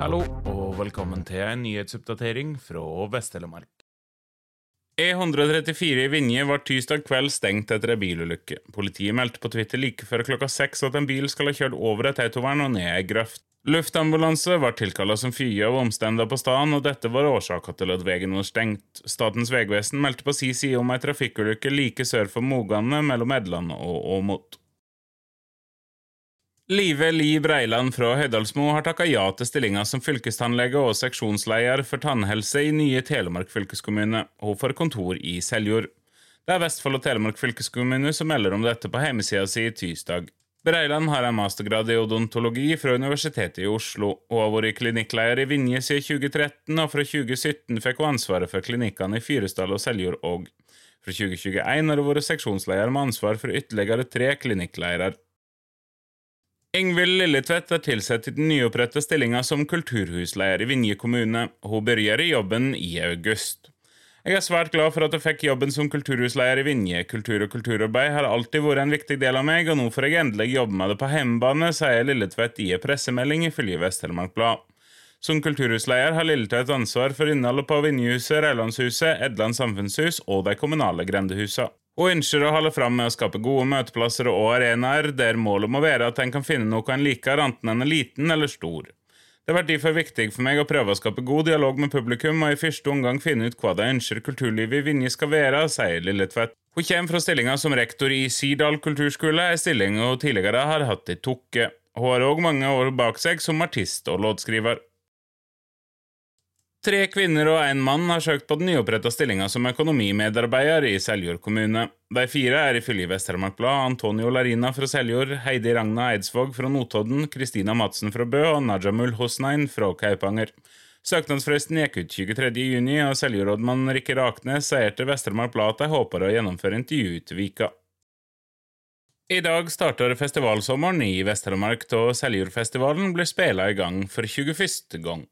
Velkommen til en nyhetsoppdatering fra Vest-Telemark. E134 i Vinje var tirsdag kveld stengt etter en bilulykke. Politiet meldte på Twitter like før klokka seks at en bil skal ha kjørt over et autovern og ned ei grøft. Luftambulanse var tilkalla som fye av omstendigheter på staden, og dette var årsaka til at veien var stengt. Statens vegvesen meldte på si side om ei trafikkulykke like sør for Mogane mellom Edland og Åmot. Live Li Breiland fra Høydalsmo har takka ja til stillinga som fylkestannlege og seksjonsleder for tannhelse i nye Telemark fylkeskommune. Hun får kontor i Seljord. Det er Vestfold og Telemark fylkeskommune som melder om dette på hjemmesida si tirsdag. Breiland har en mastergrad i odontologi fra Universitetet i Oslo. Hun har vært klinikkleder i Vinje siden 2013, og fra 2017 fikk hun ansvaret for klinikkene i Fyresdal og Seljord òg. Fra 2021 har hun vært seksjonsleder med ansvar for ytterligere tre klinikkledere. Ingvild Lilletvedt er tilsatt i den nyoppretta stillinga som kulturhusleder i Vinje kommune. Hun begynner i jobben i august. Jeg er svært glad for at jeg fikk jobben som kulturhusleder i Vinje. Kultur og kulturarbeid har alltid vært en viktig del av meg, og nå får jeg endelig jobbe med det på hjemmebane, sier Lilletvedt i en pressemelding ifølge Vest-Telemark Blad. Som kulturhusleder har Lilletvedt ansvar for innholdet på Vinjehuset, Reilandshuset, Edland samfunnshus og de kommunale grendehusene og ønsker å holde fram med å skape gode møteplasser og arenaer der målet må være at en kan finne noe en liker, enten en er liten eller stor. Det vært derfor viktig for meg å prøve å skape god dialog med publikum, og i første omgang finne ut hva de ønsker kulturlivet i Vinje skal være, sier Lilletvedt. Hun kommer fra stillinga som rektor i Sirdal kulturskole, ei stilling hun tidligere har hatt i Tokke. Hun har òg mange år bak seg som artist og låtskriver. Tre kvinner og én mann har søkt på den nyoppretta stillinga som økonomimedarbeider i Seljord kommune. De fire er ifølge Vest-Telemark Blad Antonio Larina fra Seljord, Heidi Ragna Eidsvåg fra Notodden, Kristina Madsen fra Bø og Najamul Hosnein fra Kaupanger. Søknadsfristen gikk ut 23.6, og Seljord-rådmann Rikke Raknes sier til Vest-Telemark Blad at de håper å gjennomføre intervju til Vika. I dag starter festivalsommeren i Vest-Telemark, da Seljordfestivalen blir spela i gang for 21. gang.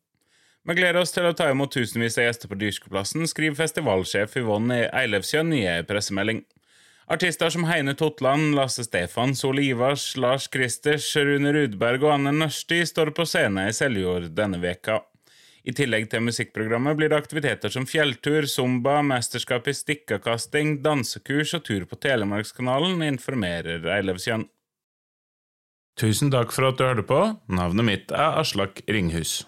Vi gleder oss til å ta imot tusenvis av gjester på Dyrskeplassen, skriver festivalsjef Yvonne Eilefsjøen i en pressemelding. Artister som Heine Totland, Lasse Stefan, Sol Ivars, Lars Kristers, Rune Rudberg og Anne Nørsti står på scenen i Seljord denne veka. I tillegg til musikkprogrammet blir det aktiviteter som fjelltur, zumba, mesterskap i stikkakasting, dansekurs og tur på Telemarkskanalen, informerer Eilefsjøen. Tusen takk for at du hørte på. Navnet mitt er Aslak Ringhus.